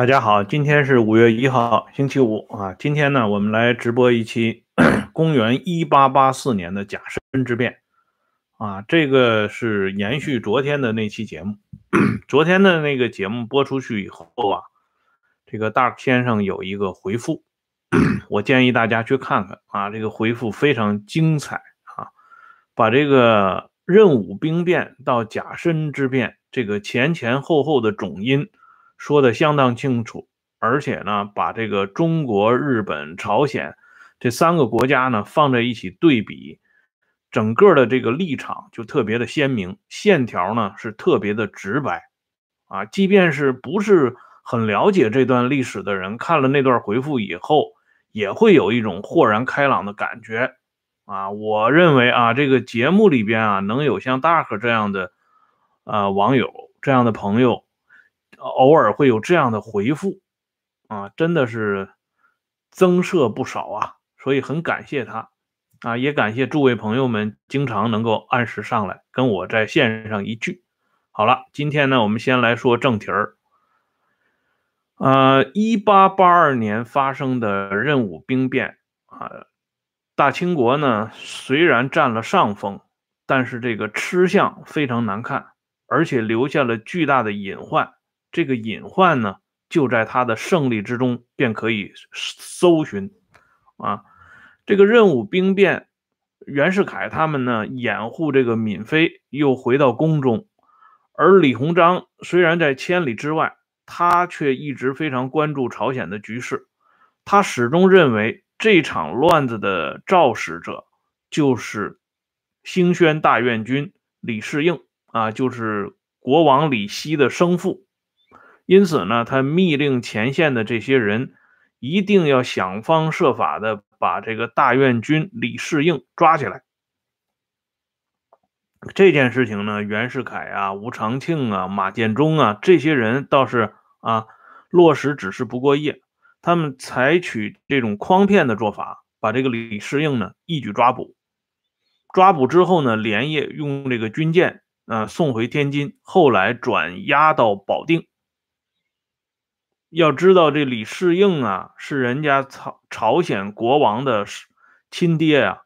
大家好，今天是五月一号，星期五啊。今天呢，我们来直播一期 公元一八八四年的甲申之变啊。这个是延续昨天的那期节目。昨天的那个节目播出去以后啊，这个大先生有一个回复，我建议大家去看看啊。这个回复非常精彩啊，把这个壬午兵变到甲申之变这个前前后后的种因。说的相当清楚，而且呢，把这个中国、日本、朝鲜这三个国家呢放在一起对比，整个的这个立场就特别的鲜明，线条呢是特别的直白，啊，即便是不是很了解这段历史的人，看了那段回复以后，也会有一种豁然开朗的感觉，啊，我认为啊，这个节目里边啊，能有像大可这样的啊网友这样的朋友。偶尔会有这样的回复，啊，真的是增设不少啊，所以很感谢他，啊，也感谢诸位朋友们经常能够按时上来跟我在线上一聚。好了，今天呢，我们先来说正题儿。呃，一八八二年发生的壬午兵变啊，大清国呢虽然占了上风，但是这个吃相非常难看，而且留下了巨大的隐患。这个隐患呢，就在他的胜利之中便可以搜寻啊。这个任务兵变，袁世凯他们呢掩护这个闵妃又回到宫中，而李鸿章虽然在千里之外，他却一直非常关注朝鲜的局势。他始终认为这场乱子的肇始者就是兴宣大院君李世应啊，就是国王李熙的生父。因此呢，他密令前线的这些人一定要想方设法的把这个大院军李世应抓起来。这件事情呢，袁世凯啊、吴长庆啊、马建忠啊这些人倒是啊落实只是不过夜，他们采取这种诓骗的做法，把这个李世应呢一举抓捕。抓捕之后呢，连夜用这个军舰啊送回天津，后来转押到保定。要知道，这李世应啊，是人家朝朝鲜国王的亲爹啊。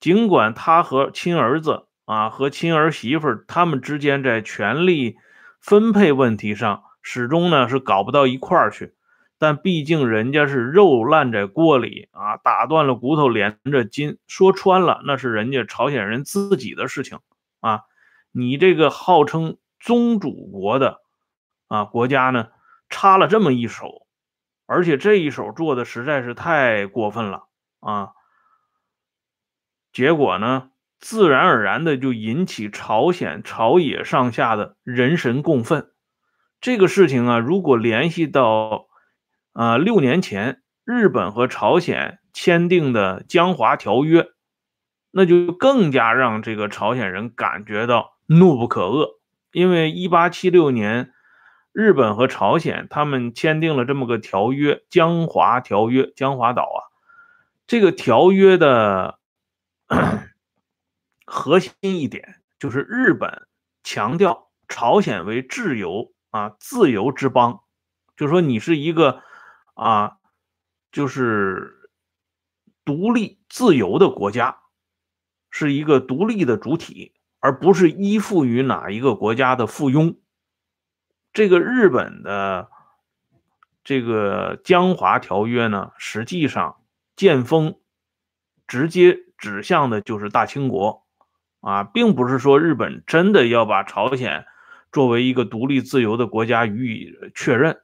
尽管他和亲儿子啊和亲儿媳妇他们之间在权力分配问题上始终呢是搞不到一块儿去，但毕竟人家是肉烂在锅里啊，打断了骨头连着筋。说穿了，那是人家朝鲜人自己的事情啊。你这个号称宗主国的啊国家呢？插了这么一手，而且这一手做的实在是太过分了啊！结果呢，自然而然的就引起朝鲜朝野上下的人神共愤。这个事情啊，如果联系到啊六年前日本和朝鲜签订的江华条约，那就更加让这个朝鲜人感觉到怒不可遏，因为一八七六年。日本和朝鲜他们签订了这么个条约《江华条约》，江华岛啊，这个条约的 核心一点就是日本强调朝鲜为自由啊自由之邦，就说你是一个啊就是独立自由的国家，是一个独立的主体，而不是依附于哪一个国家的附庸。这个日本的这个江华条约呢，实际上剑锋直接指向的就是大清国啊，并不是说日本真的要把朝鲜作为一个独立自由的国家予以确认，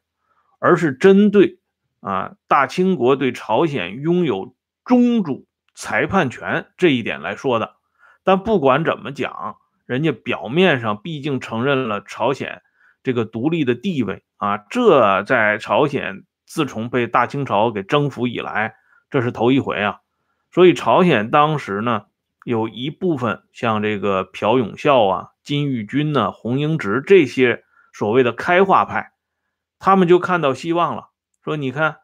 而是针对啊大清国对朝鲜拥有宗主裁判权这一点来说的。但不管怎么讲，人家表面上毕竟承认了朝鲜。这个独立的地位啊，这在朝鲜自从被大清朝给征服以来，这是头一回啊。所以朝鲜当时呢，有一部分像这个朴永孝啊、金玉君呢、洪英直这些所谓的开化派，他们就看到希望了，说你看，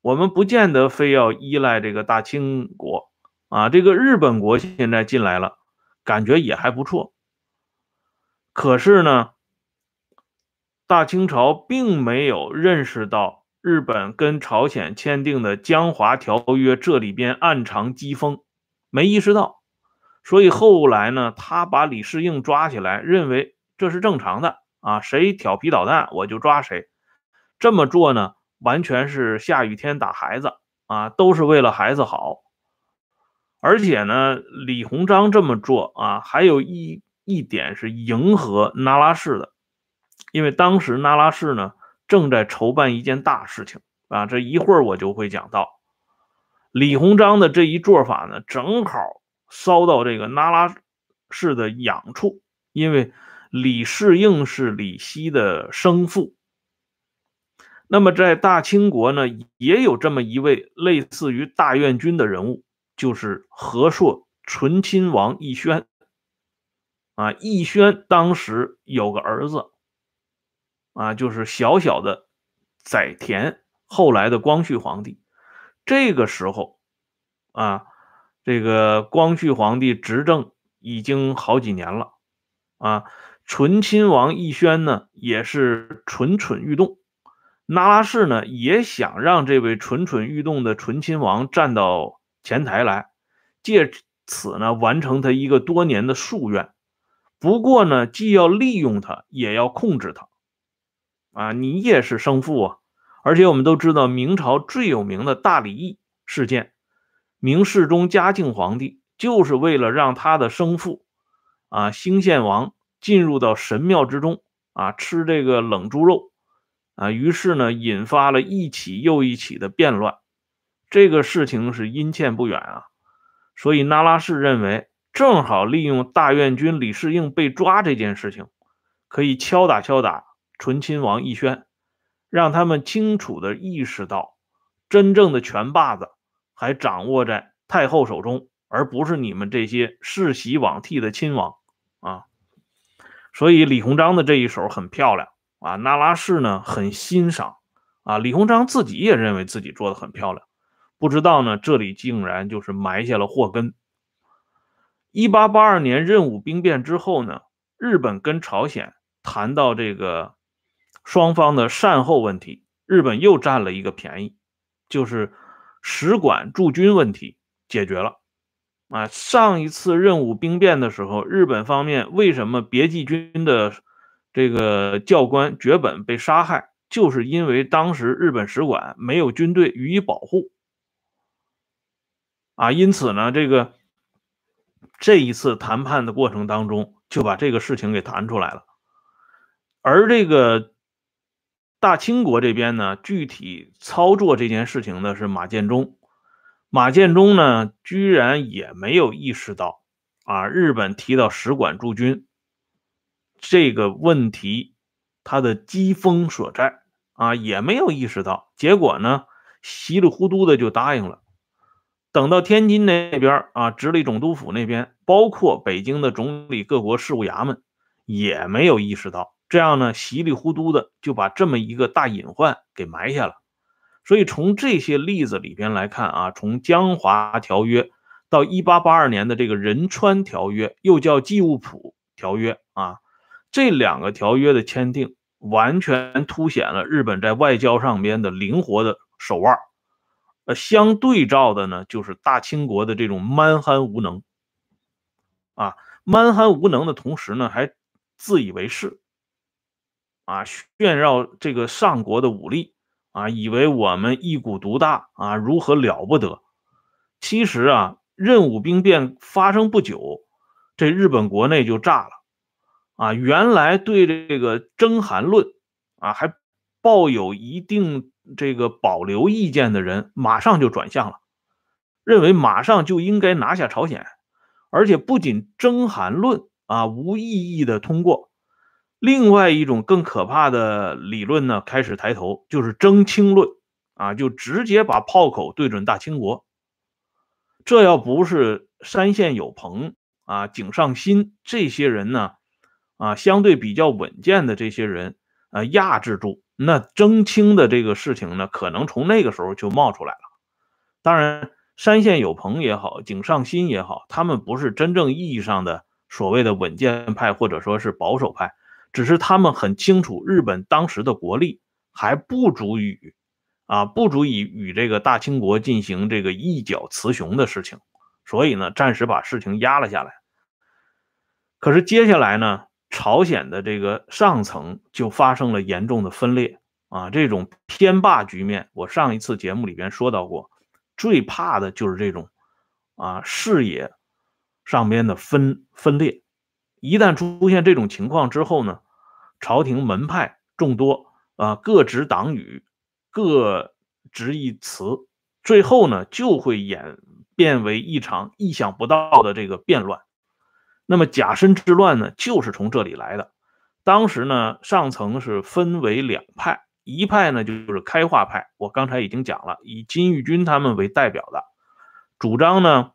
我们不见得非要依赖这个大清国啊，这个日本国现在进来了，感觉也还不错。可是呢？大清朝并没有认识到日本跟朝鲜签订的江华条约这里边暗藏机锋，没意识到，所以后来呢，他把李世应抓起来，认为这是正常的啊，谁调皮捣蛋我就抓谁。这么做呢，完全是下雨天打孩子啊，都是为了孩子好。而且呢，李鸿章这么做啊，还有一一点是迎合那拉氏的。因为当时那拉氏呢正在筹办一件大事情啊，这一会儿我就会讲到李鸿章的这一做法呢，正好烧到这个那拉氏的痒处。因为李世应是李希的生父，那么在大清国呢，也有这么一位类似于大院君的人物，就是和硕醇亲王奕轩啊。奕轩当时有个儿子。啊，就是小小的载田，后来的光绪皇帝。这个时候，啊，这个光绪皇帝执政已经好几年了。啊，醇亲王奕轩呢，也是蠢蠢欲动。那拉氏呢，也想让这位蠢蠢欲动的醇亲王站到前台来，借此呢，完成他一个多年的夙愿。不过呢，既要利用他，也要控制他。啊，你也是生父啊！而且我们都知道，明朝最有名的大礼义事件，明世宗嘉庆皇帝就是为了让他的生父啊兴献王进入到神庙之中啊吃这个冷猪肉啊，于是呢引发了一起又一起的变乱。这个事情是阴欠不远啊，所以那拉氏认为，正好利用大院君李世应被抓这件事情，可以敲打敲打。醇亲王奕轩，让他们清楚地意识到，真正的权把子还掌握在太后手中，而不是你们这些世袭罔替的亲王啊。所以李鸿章的这一手很漂亮啊，那拉氏呢很欣赏啊，李鸿章自己也认为自己做的很漂亮。不知道呢，这里竟然就是埋下了祸根。一八八二年壬午兵变之后呢，日本跟朝鲜谈到这个。双方的善后问题，日本又占了一个便宜，就是使馆驻军问题解决了。啊，上一次任务兵变的时候，日本方面为什么别记军的这个教官绝本被杀害，就是因为当时日本使馆没有军队予以保护。啊，因此呢，这个这一次谈判的过程当中，就把这个事情给谈出来了，而这个。大清国这边呢，具体操作这件事情的是马建忠。马建忠呢，居然也没有意识到啊，日本提到使馆驻军这个问题，他的机锋所在啊，也没有意识到。结果呢，稀里糊涂的就答应了。等到天津那边啊，直隶总督府那边，包括北京的总理各国事务衙门，也没有意识到。这样呢，稀里糊涂的就把这么一个大隐患给埋下了。所以从这些例子里边来看啊，从江华条约到一八八二年的这个仁川条约，又叫济务浦条约啊，这两个条约的签订，完全凸显了日本在外交上边的灵活的手腕。呃，相对照的呢，就是大清国的这种蛮憨无能啊，蛮憨无能的同时呢，还自以为是。啊，炫耀这个上国的武力啊，以为我们一股独大啊，如何了不得？其实啊，任武兵变发生不久，这日本国内就炸了啊！原来对这个征韩论啊还抱有一定这个保留意见的人，马上就转向了，认为马上就应该拿下朝鲜，而且不仅征韩论啊无意义的通过。另外一种更可怕的理论呢，开始抬头，就是征清论啊，就直接把炮口对准大清国。这要不是山县有朋啊、井上新这些人呢，啊，相对比较稳健的这些人啊，压制住，那征清的这个事情呢，可能从那个时候就冒出来了。当然，山县有朋也好，井上新也好，他们不是真正意义上的所谓的稳健派，或者说是保守派。只是他们很清楚日本当时的国力还不足以啊，不足以与这个大清国进行这个一较雌雄的事情，所以呢，暂时把事情压了下来。可是接下来呢，朝鲜的这个上层就发生了严重的分裂啊，这种偏霸局面，我上一次节目里边说到过，最怕的就是这种啊视野上边的分分裂。一旦出现这种情况之后呢，朝廷门派众多啊，各执党羽，各执一词，最后呢就会演变为一场意想不到的这个变乱。那么甲申之乱呢，就是从这里来的。当时呢，上层是分为两派，一派呢就是开化派，我刚才已经讲了，以金玉君他们为代表的，主张呢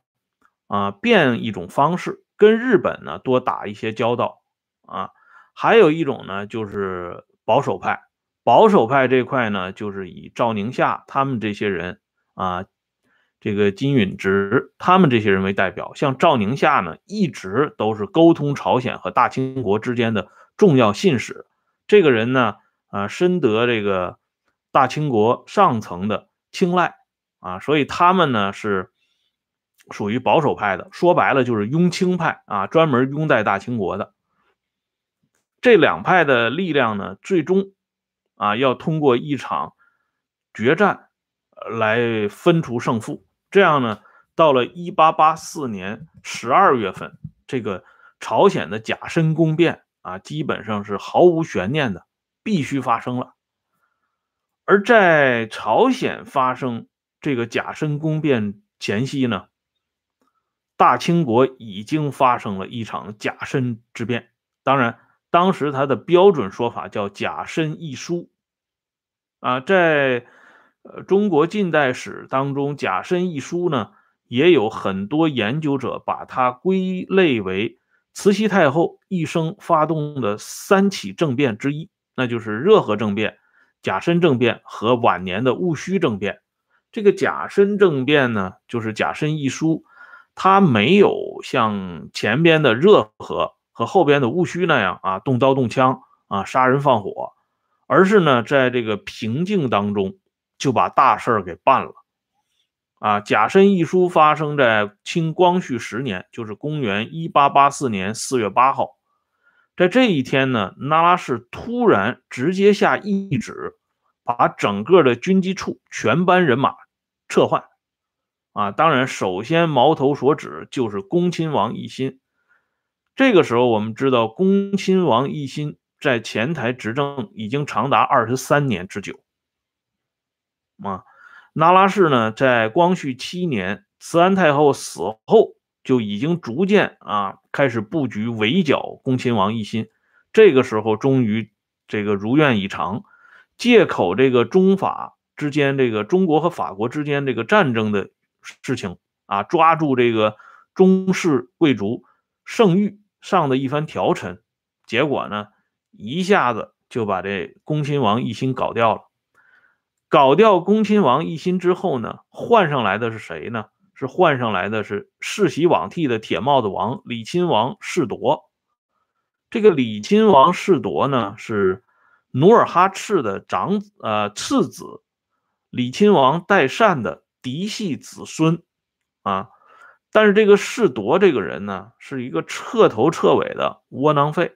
啊变一种方式。跟日本呢多打一些交道啊，还有一种呢就是保守派，保守派这块呢就是以赵宁夏他们这些人啊，这个金允植他们这些人为代表。像赵宁夏呢，一直都是沟通朝鲜和大清国之间的重要信使。这个人呢啊，深得这个大清国上层的青睐啊，所以他们呢是。属于保守派的，说白了就是拥清派啊，专门拥戴大清国的。这两派的力量呢，最终啊要通过一场决战来分出胜负。这样呢，到了一八八四年十二月份，这个朝鲜的甲申宫变啊，基本上是毫无悬念的，必须发生了。而在朝鲜发生这个甲申宫变前夕呢？大清国已经发生了一场甲申之变，当然，当时它的标准说法叫甲申易书。啊，在呃中国近代史当中，甲申易书呢，也有很多研究者把它归类为慈禧太后一生发动的三起政变之一，那就是热河政变、甲申政变和晚年的戊戌政变。这个甲申政变呢，就是甲申易书。他没有像前边的热河和后边的戊戌那样啊动刀动枪啊杀人放火，而是呢在这个平静当中就把大事儿给办了啊。甲申易书发生在清光绪十年，就是公元一八八四年四月八号，在这一天呢，那拉氏突然直接下懿旨，把整个的军机处全班人马撤换。啊，当然，首先矛头所指就是恭亲王奕欣。这个时候，我们知道恭亲王奕欣在前台执政已经长达二十三年之久。啊，那拉氏呢，在光绪七年慈安太后死后，就已经逐渐啊开始布局围剿恭亲王奕欣。这个时候，终于这个如愿以偿，借口这个中法之间，这个中国和法国之间这个战争的。事情啊，抓住这个中式贵族盛誉上的一番调陈，结果呢，一下子就把这恭亲王奕欣搞掉了。搞掉恭亲王奕欣之后呢，换上来的是谁呢？是换上来的是世袭罔替的铁帽子王李亲王世铎。这个李亲王世铎呢，是努尔哈赤的长子呃次子，李亲王代善的。嫡系子孙啊，但是这个世铎这个人呢，是一个彻头彻尾的窝囊废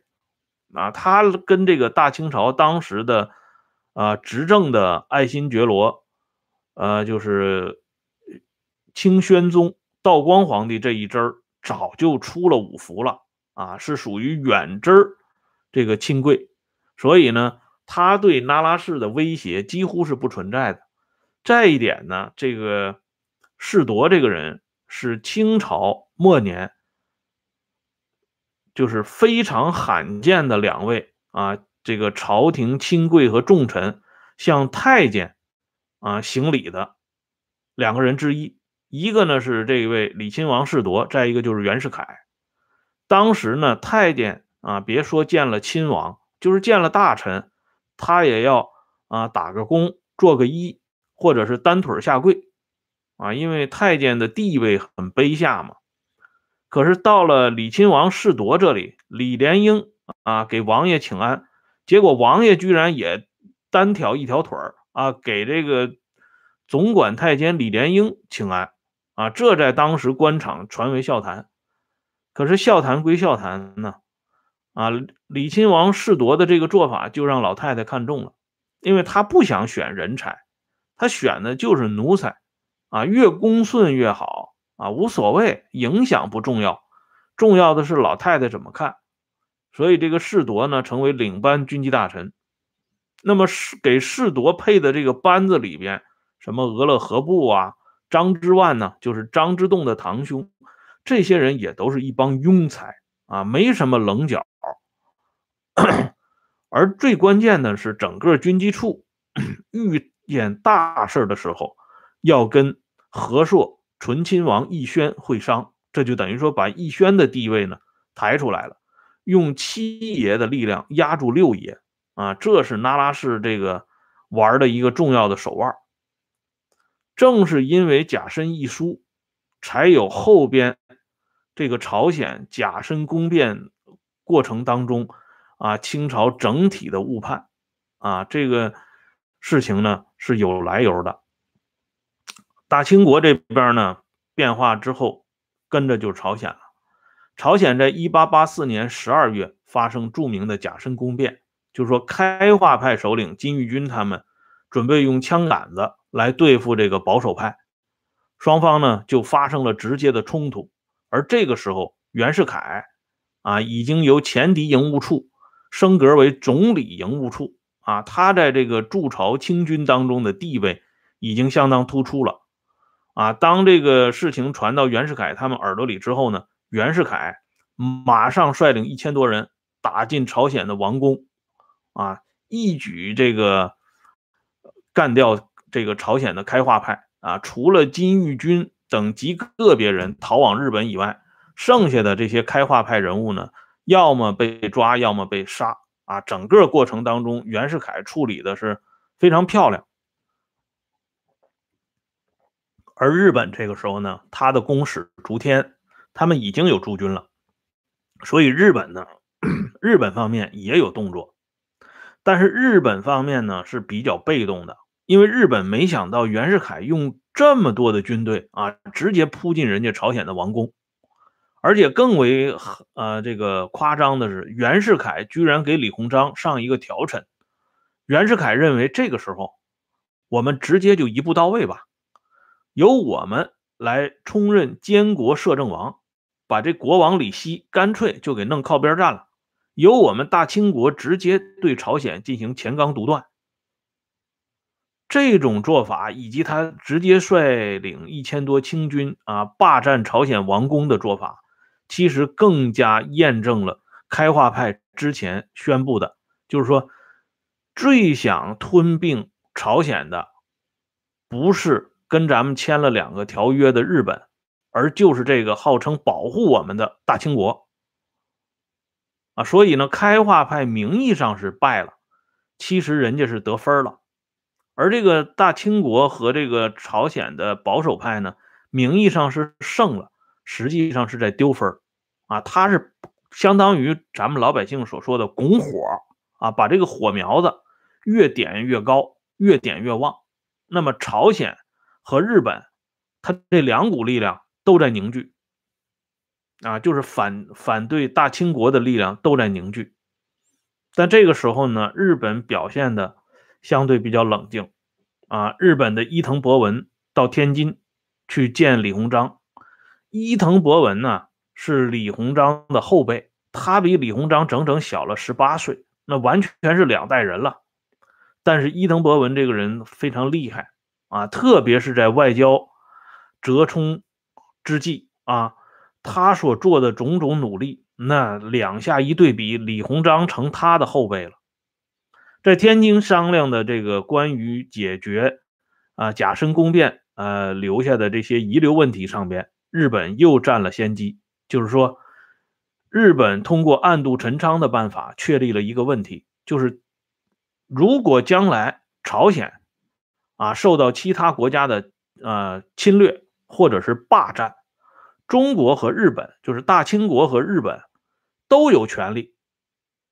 啊。他跟这个大清朝当时的啊执政的爱新觉罗，呃，就是清宣宗道光皇帝这一支儿，早就出了五福了啊，是属于远支儿这个亲贵，所以呢，他对那拉氏的威胁几乎是不存在的。再一点呢，这个世铎这个人是清朝末年，就是非常罕见的两位啊，这个朝廷亲贵和重臣向太监啊行礼的两个人之一。一个呢是这位李亲王世铎，再一个就是袁世凯。当时呢，太监啊，别说见了亲王，就是见了大臣，他也要啊打个躬，做个揖。或者是单腿下跪，啊，因为太监的地位很卑下嘛。可是到了李亲王世铎这里，李莲英啊，给王爷请安，结果王爷居然也单挑一条腿儿啊，给这个总管太监李莲英请安啊，这在当时官场传为笑谈。可是笑谈归笑谈呢，啊，李亲王世铎的这个做法就让老太太看中了，因为他不想选人才，他选的就是奴才，啊，越恭顺越好啊，无所谓，影响不重要，重要的是老太太怎么看。所以这个世铎呢，成为领班军机大臣。那么是给世铎配的这个班子里边，什么俄勒河部啊，张之万呢，就是张之洞的堂兄，这些人也都是一帮庸才啊，没什么棱角。而最关键的是，整个军机处 遇见大事的时候，要跟和硕醇亲王奕轩会商，这就等于说把奕轩的地位呢抬出来了。用七爷的力量压住六爷啊，这是那拉氏这个玩的一个重要的手腕。正是因为甲申一书，才有后边这个朝鲜甲申宫变过程当中啊，清朝整体的误判啊，这个事情呢是有来由的。大清国这边呢变化之后，跟着就朝鲜了。朝鲜在一八八四年十二月发生著名的甲申宫变，就是说开化派首领金玉军他们准备用枪杆子来对付这个保守派，双方呢就发生了直接的冲突。而这个时候，袁世凯啊已经由前敌营务处升格为总理营务处啊，他在这个驻朝清军当中的地位已经相当突出了啊。当这个事情传到袁世凯他们耳朵里之后呢？袁世凯马上率领一千多人打进朝鲜的王宫，啊，一举这个干掉这个朝鲜的开化派啊！除了金玉军等极个别人逃往日本以外，剩下的这些开化派人物呢，要么被抓，要么被杀啊！整个过程当中，袁世凯处理的是非常漂亮。而日本这个时候呢，他的公使竹天。他们已经有驻军了，所以日本呢，日本方面也有动作，但是日本方面呢是比较被动的，因为日本没想到袁世凯用这么多的军队啊，直接扑进人家朝鲜的王宫，而且更为呃这个夸张的是，袁世凯居然给李鸿章上一个条陈，袁世凯认为这个时候我们直接就一步到位吧，由我们。来充任监国摄政王，把这国王李希干脆就给弄靠边站了，由我们大清国直接对朝鲜进行前纲独断。这种做法以及他直接率领一千多清军啊霸占朝鲜王宫的做法，其实更加验证了开化派之前宣布的，就是说最想吞并朝鲜的不是。跟咱们签了两个条约的日本，而就是这个号称保护我们的大清国啊，所以呢，开化派名义上是败了，其实人家是得分了，而这个大清国和这个朝鲜的保守派呢，名义上是胜了，实际上是在丢分啊，他是相当于咱们老百姓所说的拱火啊，把这个火苗子越点越高，越点越旺，那么朝鲜。和日本，他这两股力量都在凝聚，啊，就是反反对大清国的力量都在凝聚。但这个时候呢，日本表现的相对比较冷静，啊，日本的伊藤博文到天津去见李鸿章。伊藤博文呢是李鸿章的后辈，他比李鸿章整整小了十八岁，那完全是两代人了。但是伊藤博文这个人非常厉害。啊，特别是在外交折冲之际啊，他所做的种种努力，那两下一对比，李鸿章成他的后辈了。在天津商量的这个关于解决啊甲申宫变呃留下的这些遗留问题上边，日本又占了先机。就是说，日本通过暗度陈仓的办法，确立了一个问题，就是如果将来朝鲜。啊，受到其他国家的呃侵略或者是霸占，中国和日本，就是大清国和日本，都有权利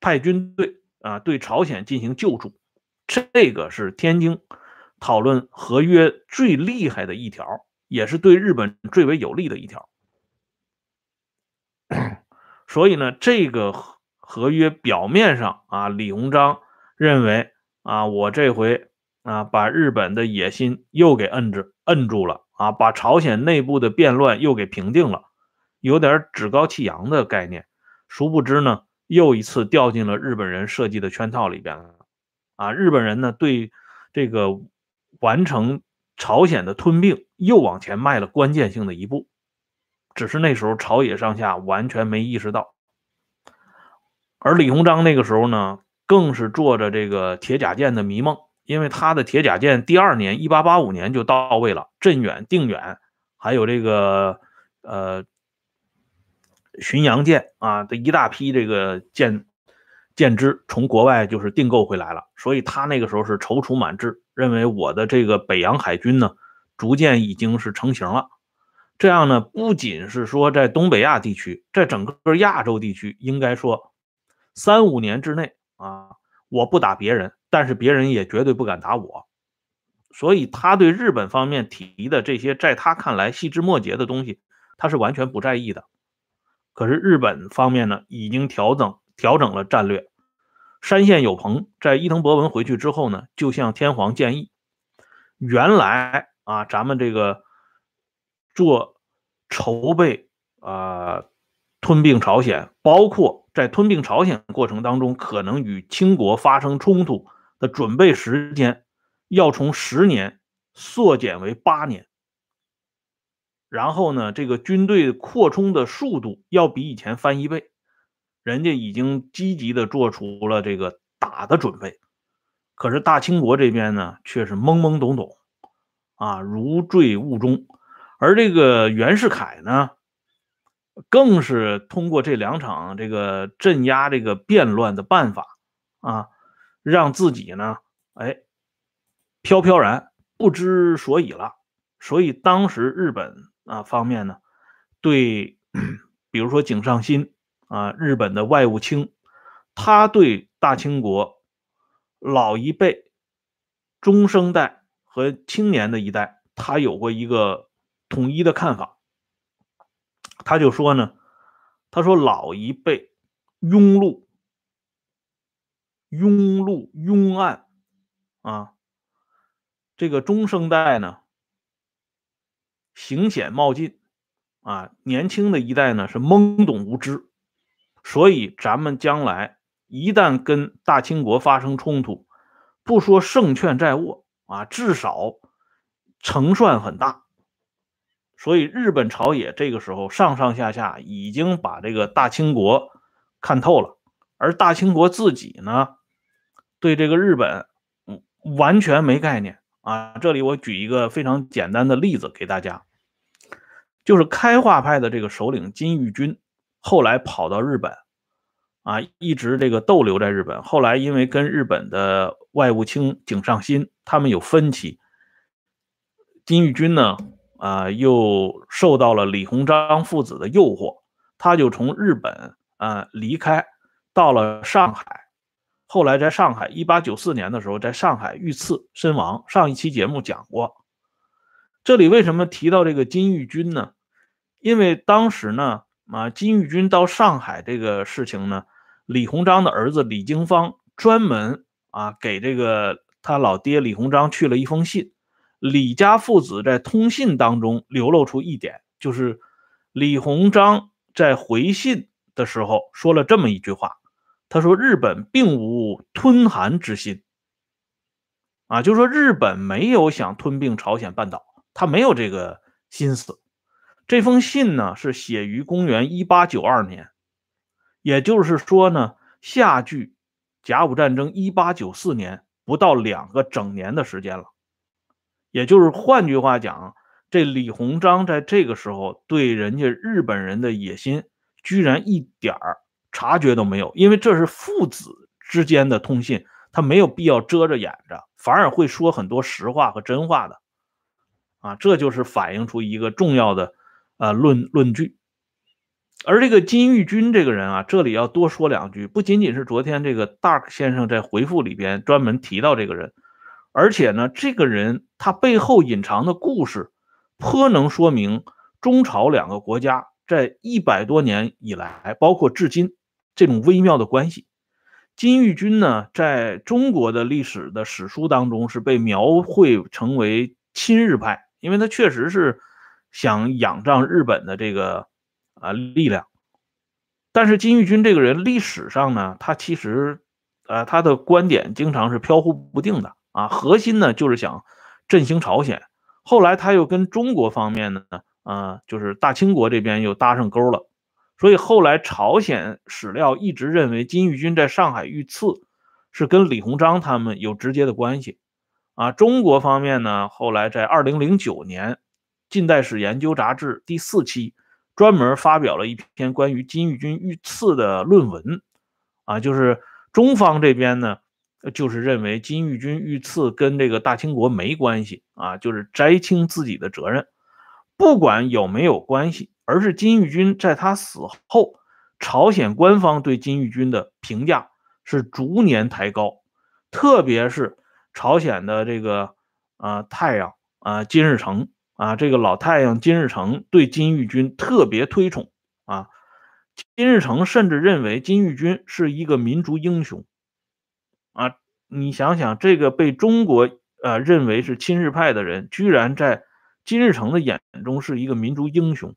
派军队啊对朝鲜进行救助，这个是天津讨论合约最厉害的一条，也是对日本最为有利的一条。所以呢，这个合约表面上啊，李鸿章认为啊，我这回啊把日本的野心又给摁住摁住了啊，把朝鲜内部的变乱又给平定了，有点趾高气扬的概念。殊不知呢，又一次掉进了日本人设计的圈套里边了。啊，日本人呢对这个完成朝鲜的吞并又往前迈了关键性的一步。只是那时候朝野上下完全没意识到，而李鸿章那个时候呢，更是做着这个铁甲舰的迷梦，因为他的铁甲舰第二年一八八五年就到位了，镇远、定远，还有这个呃巡洋舰啊的一大批这个舰舰只从国外就是订购回来了，所以他那个时候是踌躇满志，认为我的这个北洋海军呢，逐渐已经是成型了。这样呢，不仅是说在东北亚地区，在整个亚洲地区，应该说，三五年之内啊，我不打别人，但是别人也绝对不敢打我。所以他对日本方面提的这些，在他看来细枝末节的东西，他是完全不在意的。可是日本方面呢，已经调整调整了战略。山县有朋在伊藤博文回去之后呢，就向天皇建议，原来啊，咱们这个。做筹备啊，吞并朝鲜，包括在吞并朝鲜过程当中可能与清国发生冲突的准备时间，要从十年缩减为八年。然后呢，这个军队扩充的速度要比以前翻一倍，人家已经积极的做出了这个打的准备。可是大清国这边呢，却是懵懵懂懂啊，如坠雾中。而这个袁世凯呢，更是通过这两场这个镇压这个变乱的办法啊，让自己呢，哎，飘飘然不知所以了。所以当时日本啊方面呢，对，比如说井上新啊，日本的外务卿，他对大清国老一辈、中生代和青年的一代，他有过一个。统一的看法，他就说呢，他说老一辈庸碌、庸碌、庸暗啊，这个中生代呢，行险冒进啊，年轻的一代呢是懵懂无知，所以咱们将来一旦跟大清国发生冲突，不说胜券在握啊，至少胜算很大。所以，日本朝野这个时候上上下下已经把这个大清国看透了，而大清国自己呢，对这个日本完全没概念啊。这里我举一个非常简单的例子给大家，就是开化派的这个首领金玉君，后来跑到日本啊，一直这个逗留在日本。后来因为跟日本的外务卿井上新他们有分歧，金玉君呢。啊，又受到了李鸿章父子的诱惑，他就从日本啊离开，到了上海。后来在上海，一八九四年的时候，在上海遇刺身亡。上一期节目讲过。这里为什么提到这个金玉君呢？因为当时呢，啊，金玉君到上海这个事情呢，李鸿章的儿子李经方专门啊给这个他老爹李鸿章去了一封信。李家父子在通信当中流露出一点，就是李鸿章在回信的时候说了这么一句话，他说：“日本并无吞韩之心。”啊，就说日本没有想吞并朝鲜半岛，他没有这个心思。这封信呢是写于公元一八九二年，也就是说呢，下距甲午战争一八九四年不到两个整年的时间了。也就是换句话讲，这李鸿章在这个时候对人家日本人的野心，居然一点儿察觉都没有，因为这是父子之间的通信，他没有必要遮着掩着，反而会说很多实话和真话的，啊，这就是反映出一个重要的呃论论据。而这个金玉君这个人啊，这里要多说两句，不仅仅是昨天这个 Dark 先生在回复里边专门提到这个人，而且呢，这个人他背后隐藏的故事，颇能说明中朝两个国家在一百多年以来，包括至今这种微妙的关系。金玉君呢，在中国的历史的史书当中是被描绘成为亲日派，因为他确实是想仰仗日本的这个。啊，力量。但是金玉君这个人，历史上呢，他其实，呃，他的观点经常是飘忽不定的啊。核心呢，就是想振兴朝鲜。后来他又跟中国方面呢，啊，就是大清国这边又搭上钩了。所以后来朝鲜史料一直认为金玉君在上海遇刺是跟李鸿章他们有直接的关系。啊，中国方面呢，后来在二零零九年《近代史研究》杂志第四期。专门发表了一篇关于金玉君遇刺的论文，啊，就是中方这边呢，就是认为金玉君遇刺跟这个大清国没关系啊，就是摘清自己的责任，不管有没有关系，而是金玉君在他死后，朝鲜官方对金玉君的评价是逐年抬高，特别是朝鲜的这个啊太阳啊金日成。啊，这个老太阳金日成对金玉君特别推崇啊，金日成甚至认为金玉君是一个民族英雄啊。你想想，这个被中国呃认为是亲日派的人，居然在金日成的眼中是一个民族英雄，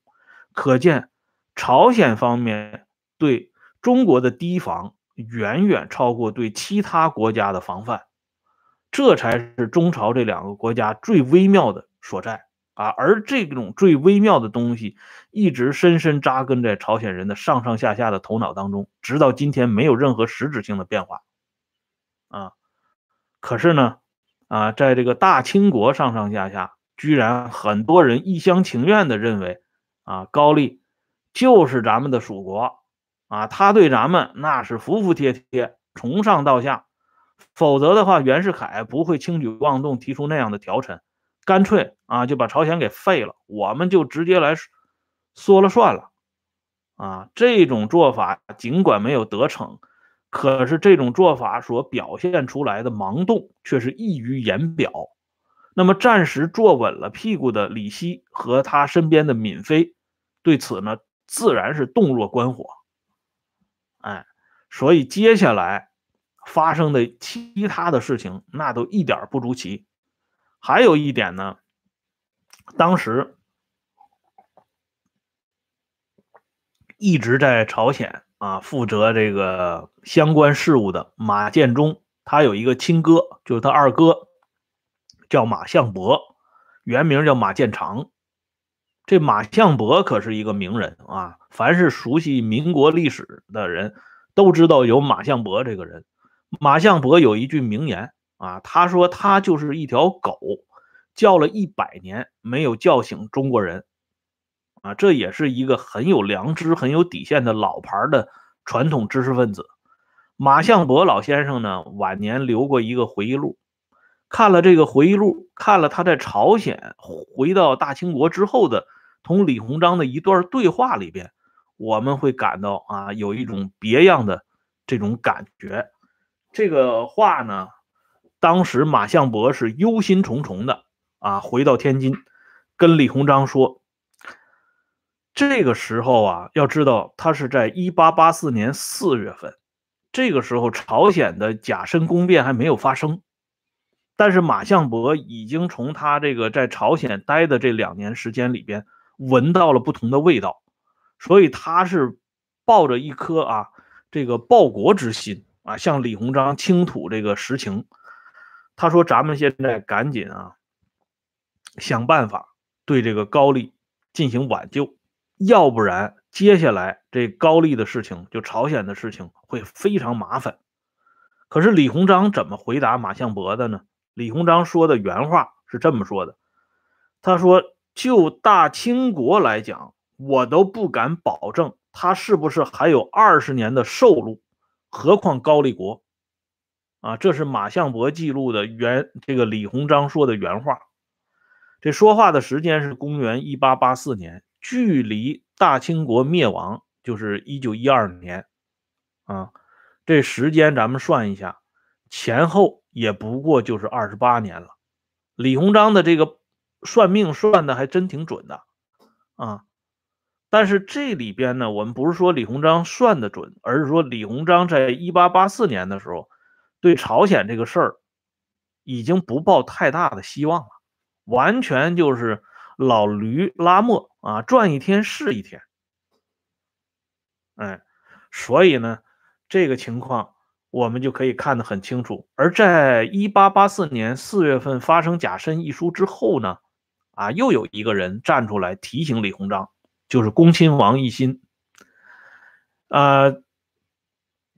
可见朝鲜方面对中国的提防远远超过对其他国家的防范，这才是中朝这两个国家最微妙的所在。啊，而这种最微妙的东西，一直深深扎根在朝鲜人的上上下下的头脑当中，直到今天没有任何实质性的变化。啊，可是呢，啊，在这个大清国上上下下，居然很多人一厢情愿的认为，啊，高丽就是咱们的属国，啊，他对咱们那是服服帖帖，从上到下，否则的话，袁世凯不会轻举妄动，提出那样的条陈。干脆啊，就把朝鲜给废了，我们就直接来说了算了啊！这种做法尽管没有得逞，可是这种做法所表现出来的盲动却是溢于言表。那么暂时坐稳了屁股的李希和他身边的闵妃，对此呢，自然是洞若观火。哎，所以接下来发生的其他的事情，那都一点不足奇。还有一点呢，当时一直在朝鲜啊负责这个相关事务的马建忠，他有一个亲哥，就是他二哥，叫马相伯，原名叫马建长。这马相伯可是一个名人啊，凡是熟悉民国历史的人都知道有马相伯这个人。马相伯有一句名言。啊，他说他就是一条狗，叫了一百年没有叫醒中国人，啊，这也是一个很有良知、很有底线的老牌的传统知识分子。马相伯老先生呢，晚年留过一个回忆录，看了这个回忆录，看了他在朝鲜回到大清国之后的同李鸿章的一段对话里边，我们会感到啊，有一种别样的这种感觉。这个话呢。当时马相伯是忧心忡忡的啊，回到天津，跟李鸿章说：“这个时候啊，要知道他是在一八八四年四月份，这个时候朝鲜的甲申宫变还没有发生，但是马相伯已经从他这个在朝鲜待的这两年时间里边闻到了不同的味道，所以他是抱着一颗啊这个报国之心啊，向李鸿章倾吐这个实情。”他说：“咱们现在赶紧啊，想办法对这个高丽进行挽救，要不然接下来这高丽的事情，就朝鲜的事情会非常麻烦。”可是李鸿章怎么回答马相伯的呢？李鸿章说的原话是这么说的：“他说，就大清国来讲，我都不敢保证他是不是还有二十年的寿路，何况高丽国。”啊，这是马相伯记录的原这个李鸿章说的原话。这说话的时间是公元一八八四年，距离大清国灭亡就是一九一二年啊，这时间咱们算一下，前后也不过就是二十八年了。李鸿章的这个算命算的还真挺准的啊。但是这里边呢，我们不是说李鸿章算的准，而是说李鸿章在一八八四年的时候，对朝鲜这个事儿已经不抱太大的希望了，完全就是老驴拉磨啊，转一天是一天。哎，所以呢，这个情况我们就可以看得很清楚。而在一八八四年四月份发生甲申一书之后呢，啊，又有一个人站出来提醒李鸿章。就是恭亲王奕欣，呃，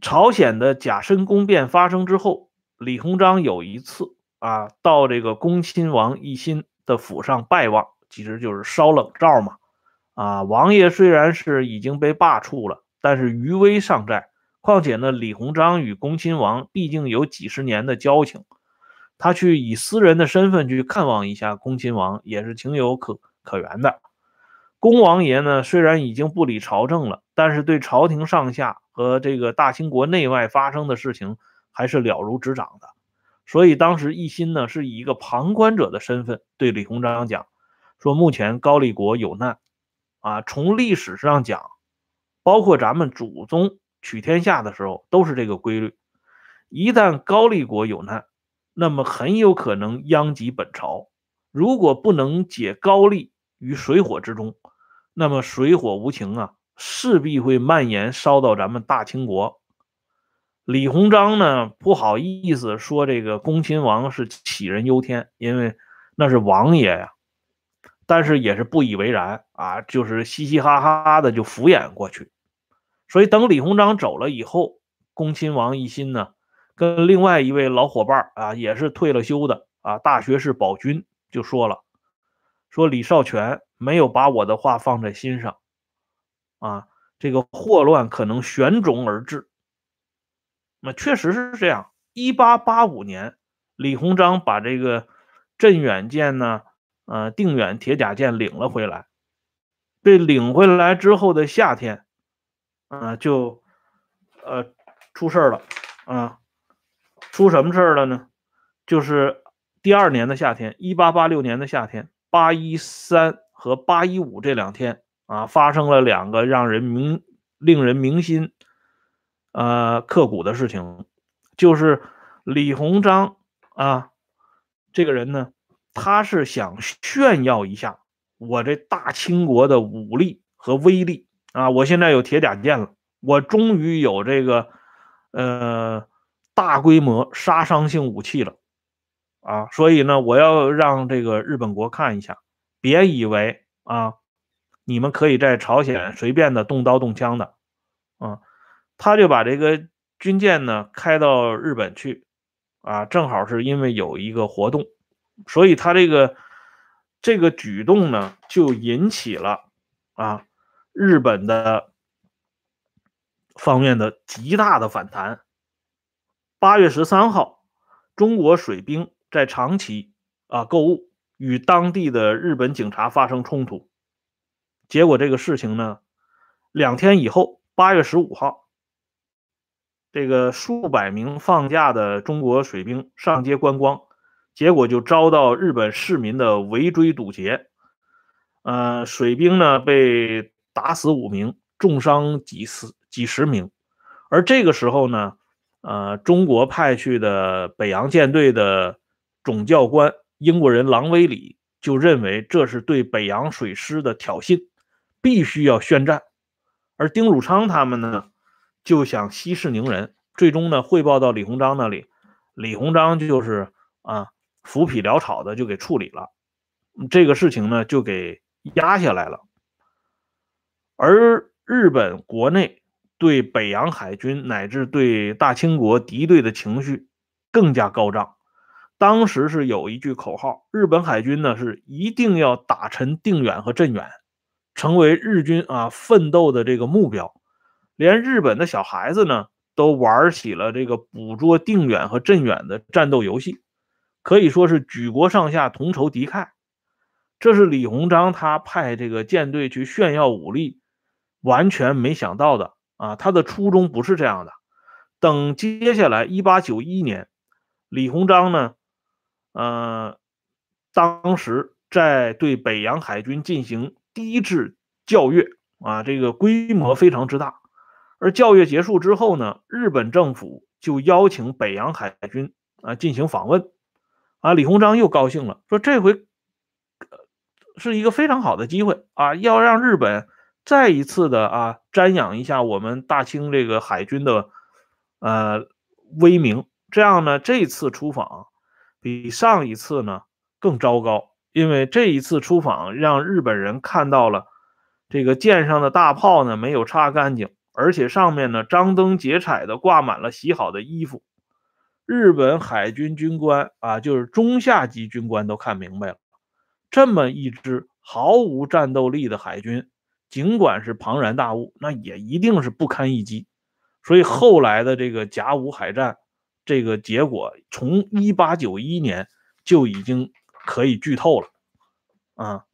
朝鲜的甲申宫变发生之后，李鸿章有一次啊，到这个恭亲王奕欣的府上拜望，其实就是烧冷灶嘛。啊，王爷虽然是已经被罢黜了，但是余威尚在。况且呢，李鸿章与恭亲王毕竟有几十年的交情，他去以私人的身份去看望一下恭亲王，也是情有可可原的。恭王爷呢，虽然已经不理朝政了，但是对朝廷上下和这个大清国内外发生的事情还是了如指掌的。所以当时一心呢，是以一个旁观者的身份对李鸿章讲，说目前高丽国有难，啊，从历史上讲，包括咱们祖宗取天下的时候都是这个规律，一旦高丽国有难，那么很有可能殃及本朝。如果不能解高丽于水火之中，那么水火无情啊，势必会蔓延烧到咱们大清国。李鸿章呢不好意思说这个恭亲王是杞人忧天，因为那是王爷呀，但是也是不以为然啊，就是嘻嘻哈哈的就敷衍过去。所以等李鸿章走了以后，恭亲王一心呢跟另外一位老伙伴啊，也是退了休的啊，大学士宝军就说了，说李少泉。没有把我的话放在心上，啊，这个祸乱可能旋踵而至。那确实是这样。一八八五年，李鸿章把这个镇远舰呢，呃，定远铁甲舰领了回来。被领回来之后的夏天，啊，就呃出事了，啊，出什么事了呢？就是第二年的夏天，一八八六年的夏天，八一三。和八一五这两天啊，发生了两个让人明、令人铭心、呃刻骨的事情，就是李鸿章啊，这个人呢，他是想炫耀一下我这大清国的武力和威力啊，我现在有铁甲舰了，我终于有这个呃大规模杀伤性武器了啊，所以呢，我要让这个日本国看一下。别以为啊，你们可以在朝鲜随便的动刀动枪的，啊，他就把这个军舰呢开到日本去，啊，正好是因为有一个活动，所以他这个这个举动呢就引起了啊日本的方面的极大的反弹。八月十三号，中国水兵在长崎啊购物。与当地的日本警察发生冲突，结果这个事情呢，两天以后，八月十五号，这个数百名放假的中国水兵上街观光，结果就遭到日本市民的围追堵截，呃，水兵呢被打死五名，重伤几十几十名，而这个时候呢，呃，中国派去的北洋舰队的总教官。英国人郎威里就认为这是对北洋水师的挑衅，必须要宣战。而丁汝昌他们呢，就想息事宁人。最终呢，汇报到李鸿章那里，李鸿章就是啊，浮皮潦草的就给处理了。这个事情呢，就给压下来了。而日本国内对北洋海军乃至对大清国敌对的情绪更加高涨。当时是有一句口号，日本海军呢是一定要打沉定远和镇远，成为日军啊奋斗的这个目标。连日本的小孩子呢都玩起了这个捕捉定远和镇远的战斗游戏，可以说是举国上下同仇敌忾。这是李鸿章他派这个舰队去炫耀武力，完全没想到的啊，他的初衷不是这样的。等接下来一八九一年，李鸿章呢，呃，当时在对北洋海军进行第一次校阅啊，这个规模非常之大。而教阅结束之后呢，日本政府就邀请北洋海军啊进行访问。啊，李鸿章又高兴了，说这回是一个非常好的机会啊，要让日本再一次的啊瞻仰一下我们大清这个海军的呃威名。这样呢，这次出访比上一次呢更糟糕，因为这一次出访让日本人看到了这个舰上的大炮呢没有擦干净，而且上面呢张灯结彩的挂满了洗好的衣服。日本海军军官啊，就是中下级军官都看明白了，这么一支毫无战斗力的海军，尽管是庞然大物，那也一定是不堪一击。所以后来的这个甲午海战，这个结果从一八九一年就已经可以剧透了啊。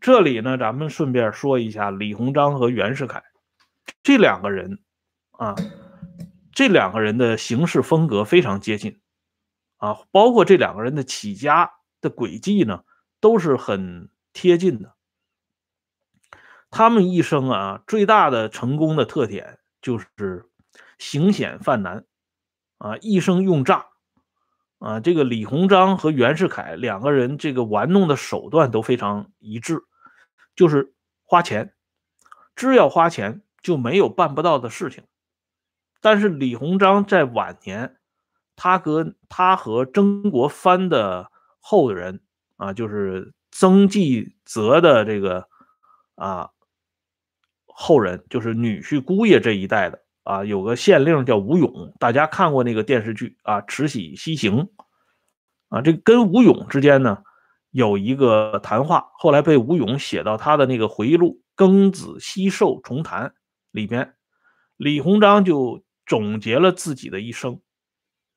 这里呢，咱们顺便说一下李鸿章和袁世凯这两个人啊。这两个人的行事风格非常接近，啊，包括这两个人的起家的轨迹呢，都是很贴近的。他们一生啊，最大的成功的特点就是行险犯难，啊，一生用诈，啊，这个李鸿章和袁世凯两个人这个玩弄的手段都非常一致，就是花钱，只要花钱就没有办不到的事情。但是李鸿章在晚年，他和他和曾国藩的后人啊，就是曾纪泽的这个啊后人，就是女婿姑爷这一代的啊，有个县令叫吴勇，大家看过那个电视剧啊，《慈禧西行》啊，这跟吴勇之间呢有一个谈话，后来被吴勇写到他的那个回忆录《庚子西寿重谈》里边，李鸿章就。总结了自己的一生，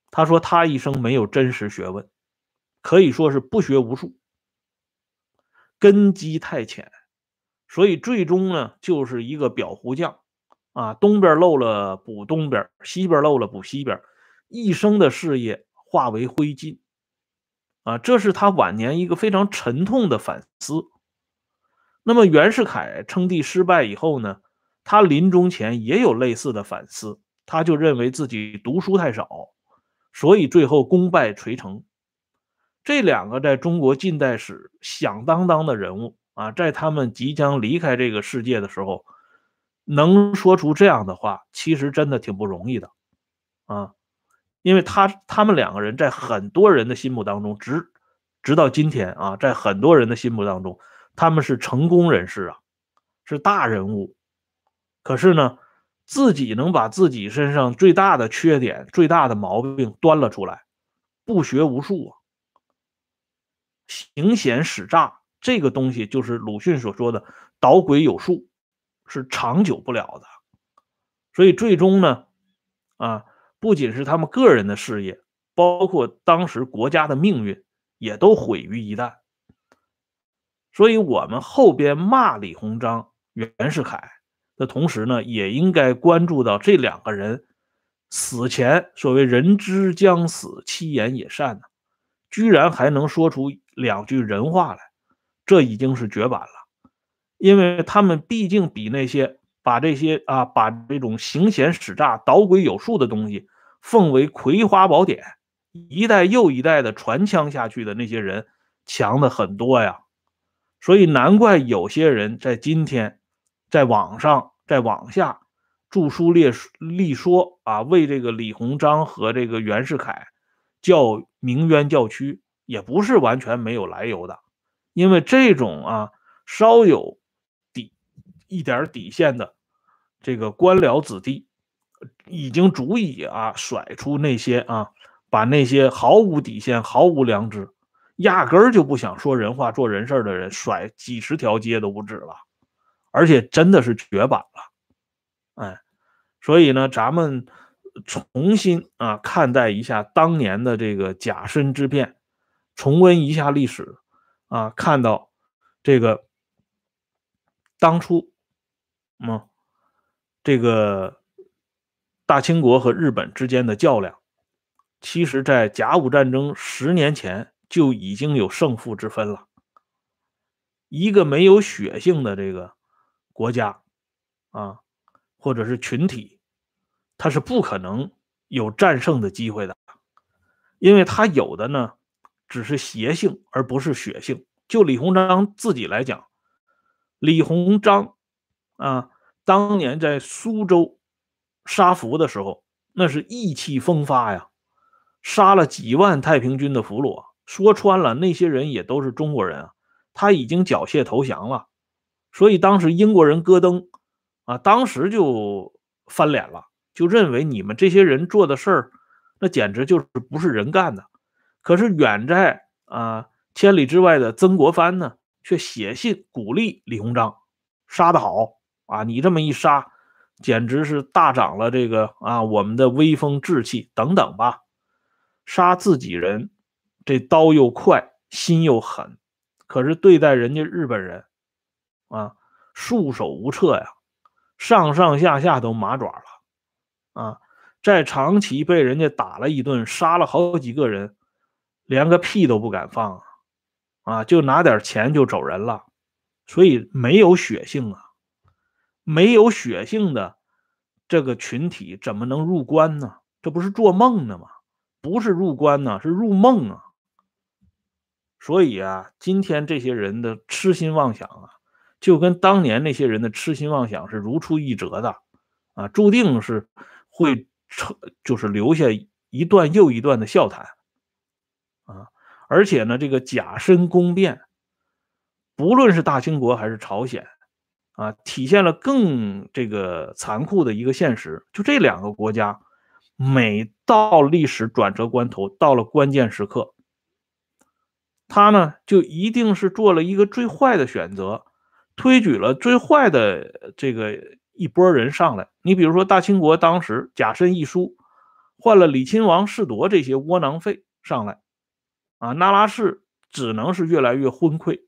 他说他一生没有真实学问，可以说是不学无术，根基太浅，所以最终呢就是一个裱糊匠啊，东边漏了补东边，西边漏了补西边，一生的事业化为灰烬啊，这是他晚年一个非常沉痛的反思。那么袁世凯称帝失败以后呢，他临终前也有类似的反思。他就认为自己读书太少，所以最后功败垂成。这两个在中国近代史响当当的人物啊，在他们即将离开这个世界的时候，能说出这样的话，其实真的挺不容易的啊。因为他他们两个人在很多人的心目当中，直直到今天啊，在很多人的心目当中，他们是成功人士啊，是大人物。可是呢？自己能把自己身上最大的缺点、最大的毛病端了出来，不学无术啊，行险使诈，这个东西就是鲁迅所说的“捣鬼有术”，是长久不了的。所以最终呢，啊，不仅是他们个人的事业，包括当时国家的命运，也都毁于一旦。所以我们后边骂李鸿章、袁世凯。的同时呢，也应该关注到这两个人死前所谓“人之将死，其言也善”呢，居然还能说出两句人话来，这已经是绝版了。因为他们毕竟比那些把这些啊把这种行险使诈、捣鬼有术的东西奉为葵花宝典，一代又一代的传枪下去的那些人强的很多呀。所以难怪有些人在今天。在网上，在网下著书列立说啊，为这个李鸿章和这个袁世凯叫鸣冤叫屈，也不是完全没有来由的。因为这种啊稍有一点底线的这个官僚子弟，已经足以啊甩出那些啊把那些毫无底线、毫无良知、压根儿就不想说人话、做人事的人甩几十条街都不止了。而且真的是绝版了，哎，所以呢，咱们重新啊看待一下当年的这个甲申之变，重温一下历史啊，看到这个当初嗯，这个大清国和日本之间的较量，其实在甲午战争十年前就已经有胜负之分了。一个没有血性的这个国家啊，或者是群体，他是不可能有战胜的机会的，因为他有的呢只是邪性，而不是血性。就李鸿章自己来讲，李鸿章啊，当年在苏州杀俘的时候，那是意气风发呀，杀了几万太平军的俘虏。说穿了，那些人也都是中国人啊。他已经缴械投降了，所以当时英国人戈登啊，当时就翻脸了，就认为你们这些人做的事儿，那简直就是不是人干的。可是远在啊千里之外的曾国藩呢，却写信鼓励李鸿章，杀得好啊！你这么一杀，简直是大涨了这个啊我们的威风志气等等吧。杀自己人，这刀又快，心又狠。可是对待人家日本人，啊，束手无策呀，上上下下都麻爪了，啊，在长崎被人家打了一顿，杀了好几个人，连个屁都不敢放啊，啊，就拿点钱就走人了，所以没有血性啊，没有血性的这个群体怎么能入关呢？这不是做梦呢吗？不是入关呢，是入梦啊。所以啊，今天这些人的痴心妄想啊，就跟当年那些人的痴心妄想是如出一辙的，啊，注定是会成，就是留下一段又一段的笑谈，啊，而且呢，这个甲申宫变，不论是大清国还是朝鲜，啊，体现了更这个残酷的一个现实，就这两个国家，每到历史转折关头，到了关键时刻。他呢，就一定是做了一个最坏的选择，推举了最坏的这个一波人上来。你比如说，大清国当时甲申一书，换了李亲王世铎这些窝囊废上来，啊，那拉氏只能是越来越昏聩，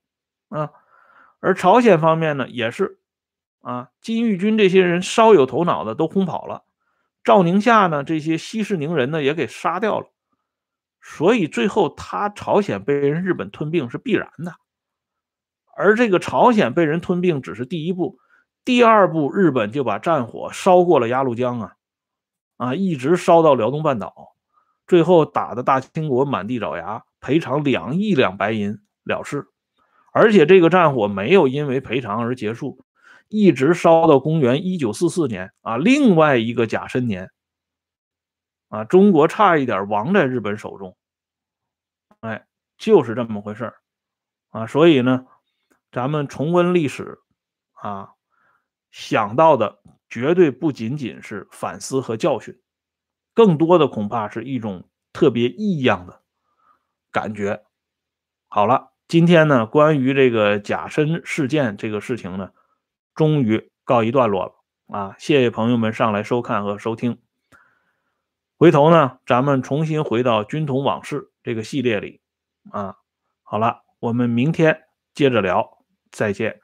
啊，而朝鲜方面呢，也是，啊，金玉军这些人稍有头脑的都轰跑了，赵宁夏呢，这些息事宁人呢，也给杀掉了。所以最后，他朝鲜被人日本吞并是必然的，而这个朝鲜被人吞并只是第一步，第二步日本就把战火烧过了鸭绿江啊，啊，一直烧到辽东半岛，最后打的大清国满地找牙，赔偿两亿两白银了事，而且这个战火没有因为赔偿而结束，一直烧到公元一九四四年啊，另外一个甲申年。啊，中国差一点亡在日本手中，哎，就是这么回事啊。所以呢，咱们重温历史啊，想到的绝对不仅仅是反思和教训，更多的恐怕是一种特别异样的感觉。好了，今天呢，关于这个甲申事件这个事情呢，终于告一段落了啊！谢谢朋友们上来收看和收听。回头呢，咱们重新回到军统往事这个系列里，啊，好了，我们明天接着聊，再见。